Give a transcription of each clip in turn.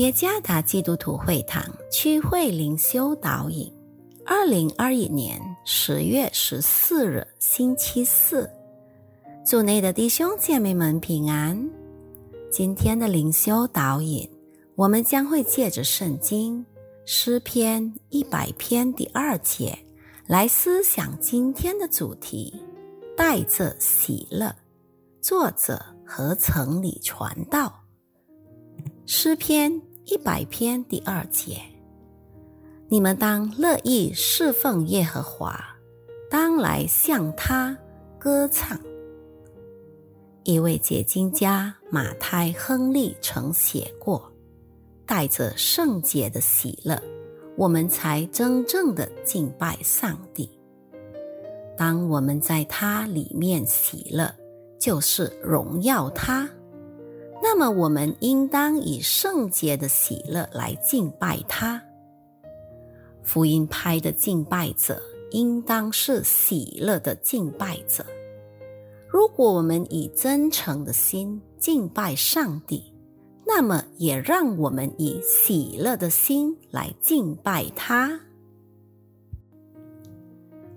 耶加达基督徒会堂区会灵修导引，二零二一年十月十四日星期四，主内的弟兄姐妹们平安。今天的灵修导引，我们将会借着圣经诗篇一百篇第二节来思想今天的主题：带着喜乐。作者何曾里传道，诗篇。一百篇第二节，你们当乐意侍奉耶和华，当来向他歌唱。一位解经家马太·亨利曾写过：“带着圣洁的喜乐，我们才真正的敬拜上帝。当我们在他里面喜乐，就是荣耀他。”那么，我们应当以圣洁的喜乐来敬拜他。福音派的敬拜者应当是喜乐的敬拜者。如果我们以真诚的心敬拜上帝，那么也让我们以喜乐的心来敬拜他。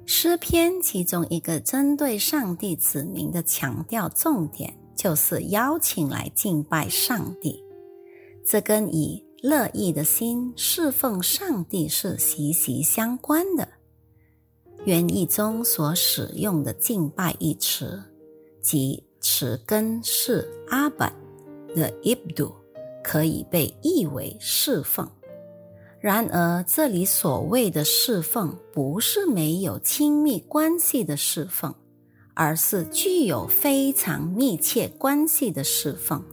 诗篇其中一个针对上帝子民的强调重点。就是邀请来敬拜上帝，这跟以乐意的心侍奉上帝是息息相关的。原意中所使用的“敬拜”一词，即词根是阿本的 ibdu，可以被译为侍奉。然而，这里所谓的侍奉，不是没有亲密关系的侍奉。而是具有非常密切关系的侍奉，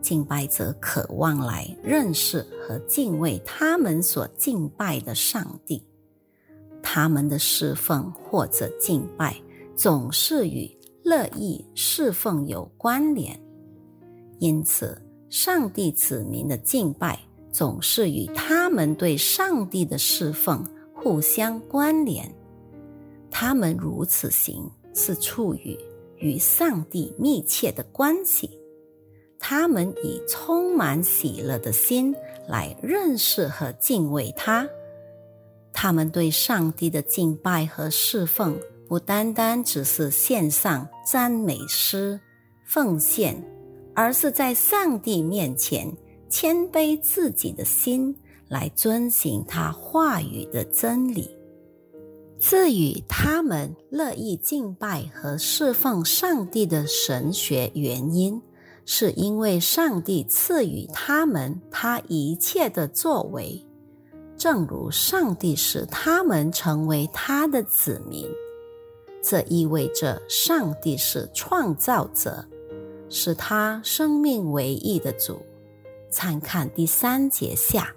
敬拜者渴望来认识和敬畏他们所敬拜的上帝。他们的侍奉或者敬拜总是与乐意侍奉有关联，因此，上帝子民的敬拜总是与他们对上帝的侍奉互相关联。他们如此行。是处于与上帝密切的关系，他们以充满喜乐的心来认识和敬畏他。他们对上帝的敬拜和侍奉，不单单只是献上赞美诗、奉献，而是在上帝面前谦卑自己的心，来遵行他话语的真理。赐予他们乐意敬拜和侍奉上帝的神学原因，是因为上帝赐予他们他一切的作为，正如上帝使他们成为他的子民。这意味着上帝是创造者，是他生命唯一的主。参看第三节下。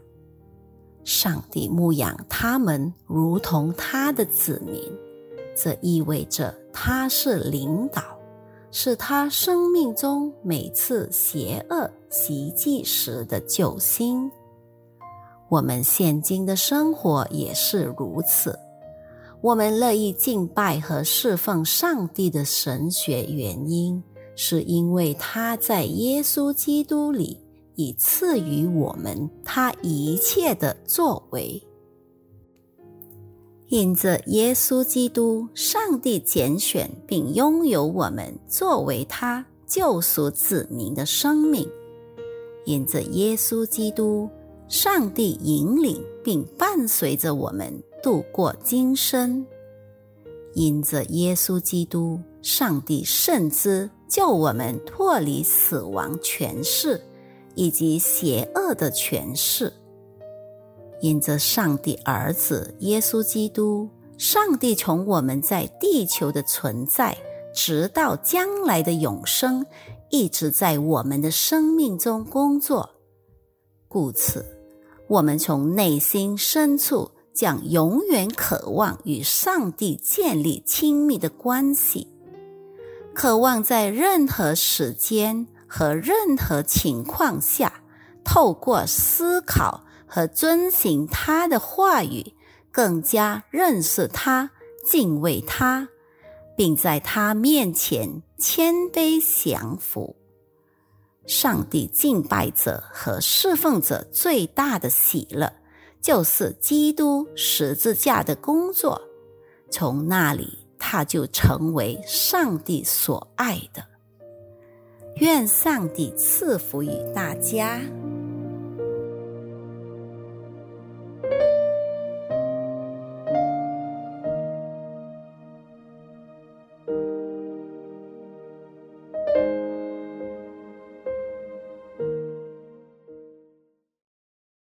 上帝牧养他们，如同他的子民，这意味着他是领导，是他生命中每次邪恶袭击时的救星。我们现今的生活也是如此。我们乐意敬拜和侍奉上帝的神学原因，是因为他在耶稣基督里。以赐予我们他一切的作为，因着耶稣基督，上帝拣选并拥有我们作为他救赎子民的生命；因着耶稣基督，上帝引领并伴随着我们度过今生；因着耶稣基督，上帝甚至救我们脱离死亡权势。以及邪恶的权势，因着上帝儿子耶稣基督，上帝从我们在地球的存在，直到将来的永生，一直在我们的生命中工作。故此，我们从内心深处将永远渴望与上帝建立亲密的关系，渴望在任何时间。和任何情况下，透过思考和遵循他的话语，更加认识他、敬畏他，并在他面前谦卑降服。上帝敬拜者和侍奉者最大的喜乐，就是基督十字架的工作。从那里，他就成为上帝所爱的。愿上帝赐福于大家。